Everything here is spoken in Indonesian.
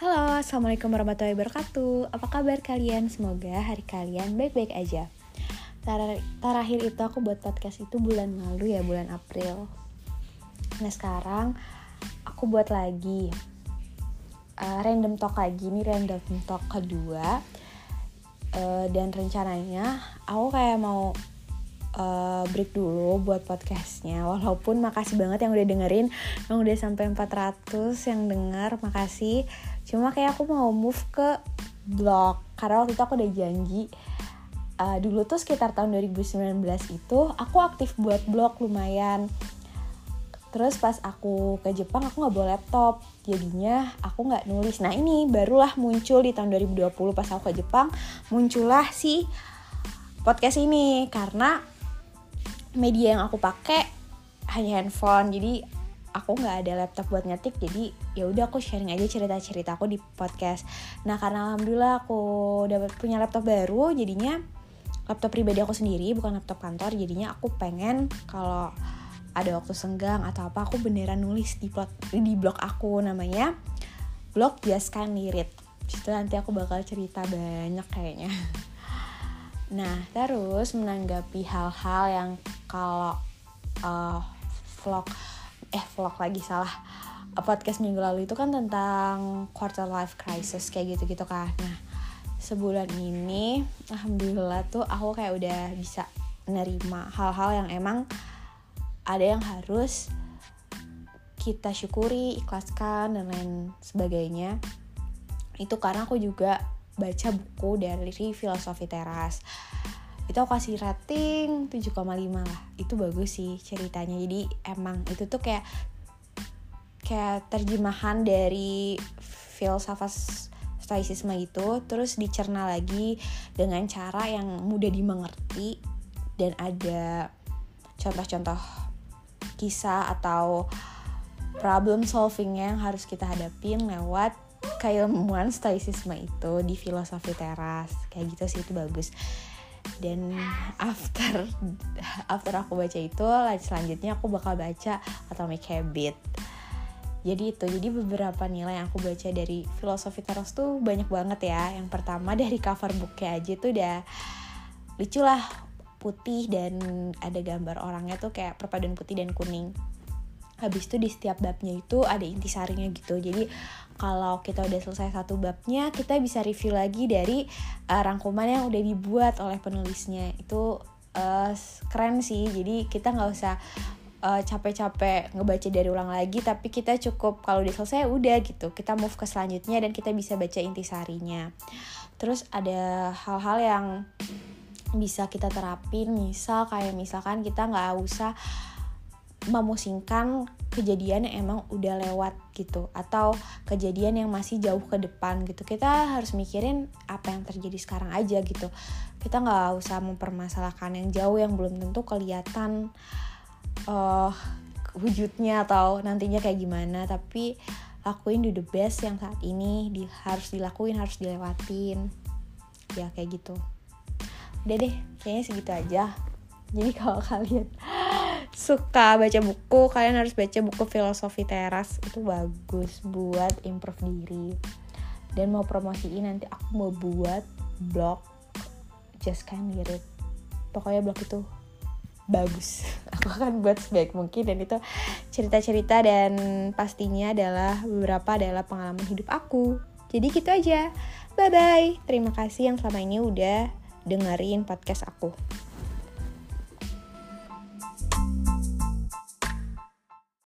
assalamualaikum warahmatullahi wabarakatuh. Apa kabar kalian? Semoga hari kalian baik-baik aja. Ter- terakhir itu aku buat podcast itu bulan lalu ya, bulan April. Nah sekarang aku buat lagi uh, random talk lagi nih random talk kedua. Uh, dan rencananya aku kayak mau uh, break dulu buat podcastnya. Walaupun makasih banget yang udah dengerin. Yang udah sampai 400 yang denger makasih. Cuma kayak aku mau move ke blog. Karena waktu itu aku udah janji uh, dulu tuh sekitar tahun 2019 itu aku aktif buat blog lumayan. Terus pas aku ke Jepang aku nggak bawa laptop. Jadinya aku nggak nulis. Nah ini barulah muncul di tahun 2020 pas aku ke Jepang muncullah si podcast ini. Karena media yang aku pakai hanya handphone. Jadi aku nggak ada laptop buat ngetik. Jadi ya udah aku sharing aja cerita cerita aku di podcast. Nah karena alhamdulillah aku dapat punya laptop baru jadinya laptop pribadi aku sendiri bukan laptop kantor. Jadinya aku pengen kalau ada waktu senggang atau apa aku beneran nulis di blog di blog aku namanya blog Just Can Lirit situ nanti aku bakal cerita banyak kayaknya. Nah terus menanggapi hal-hal yang kalau uh, vlog eh vlog lagi salah podcast minggu lalu itu kan tentang quarter life crisis kayak gitu gitu kan nah sebulan ini alhamdulillah tuh aku kayak udah bisa nerima hal-hal yang emang ada yang harus kita syukuri, ikhlaskan dan lain sebagainya. Itu karena aku juga baca buku dari filosofi teras. Itu aku kasih rating 7,5 lah. Itu bagus sih ceritanya. Jadi emang itu tuh kayak kayak terjemahan dari filsafat stoicisme itu terus dicerna lagi dengan cara yang mudah dimengerti dan ada contoh-contoh kisah atau problem solvingnya yang harus kita hadapin lewat keilmuan stoicisme itu di filosofi teras kayak gitu sih itu bagus dan after after aku baca itu selanjutnya aku bakal baca Atomic Habit. Jadi itu jadi beberapa nilai yang aku baca dari filosofi teras tuh banyak banget ya. Yang pertama dari cover booknya aja tuh udah lucu lah putih dan ada gambar orangnya tuh kayak perpaduan putih dan kuning habis itu di setiap babnya itu ada intisarinya gitu. Jadi kalau kita udah selesai satu babnya kita bisa review lagi dari uh, rangkuman yang udah dibuat oleh penulisnya. Itu uh, keren sih. Jadi kita nggak usah uh, capek-capek ngebaca dari ulang lagi tapi kita cukup kalau udah selesai udah gitu. Kita move ke selanjutnya dan kita bisa baca intisarinya terus ada hal-hal yang bisa kita terapin. Misal kayak misalkan kita nggak usah memusingkan kejadian yang emang udah lewat gitu. Atau kejadian yang masih jauh ke depan gitu. Kita harus mikirin apa yang terjadi sekarang aja gitu. Kita nggak usah mempermasalahkan yang jauh yang belum tentu kelihatan uh, wujudnya atau nantinya kayak gimana. Tapi lakuin do the best yang saat ini di, harus dilakuin harus dilewatin. Ya kayak gitu. Udah deh kayaknya segitu aja. Jadi kalau kalian suka baca buku kalian harus baca buku filosofi teras. Itu bagus buat improve diri. Dan mau promosiin nanti aku mau buat blog just can it pokoknya blog itu bagus. Aku akan buat sebaik mungkin dan itu cerita-cerita dan pastinya adalah beberapa adalah pengalaman hidup aku. Jadi gitu aja. Bye bye terima kasih yang selama ini udah dengerin podcast aku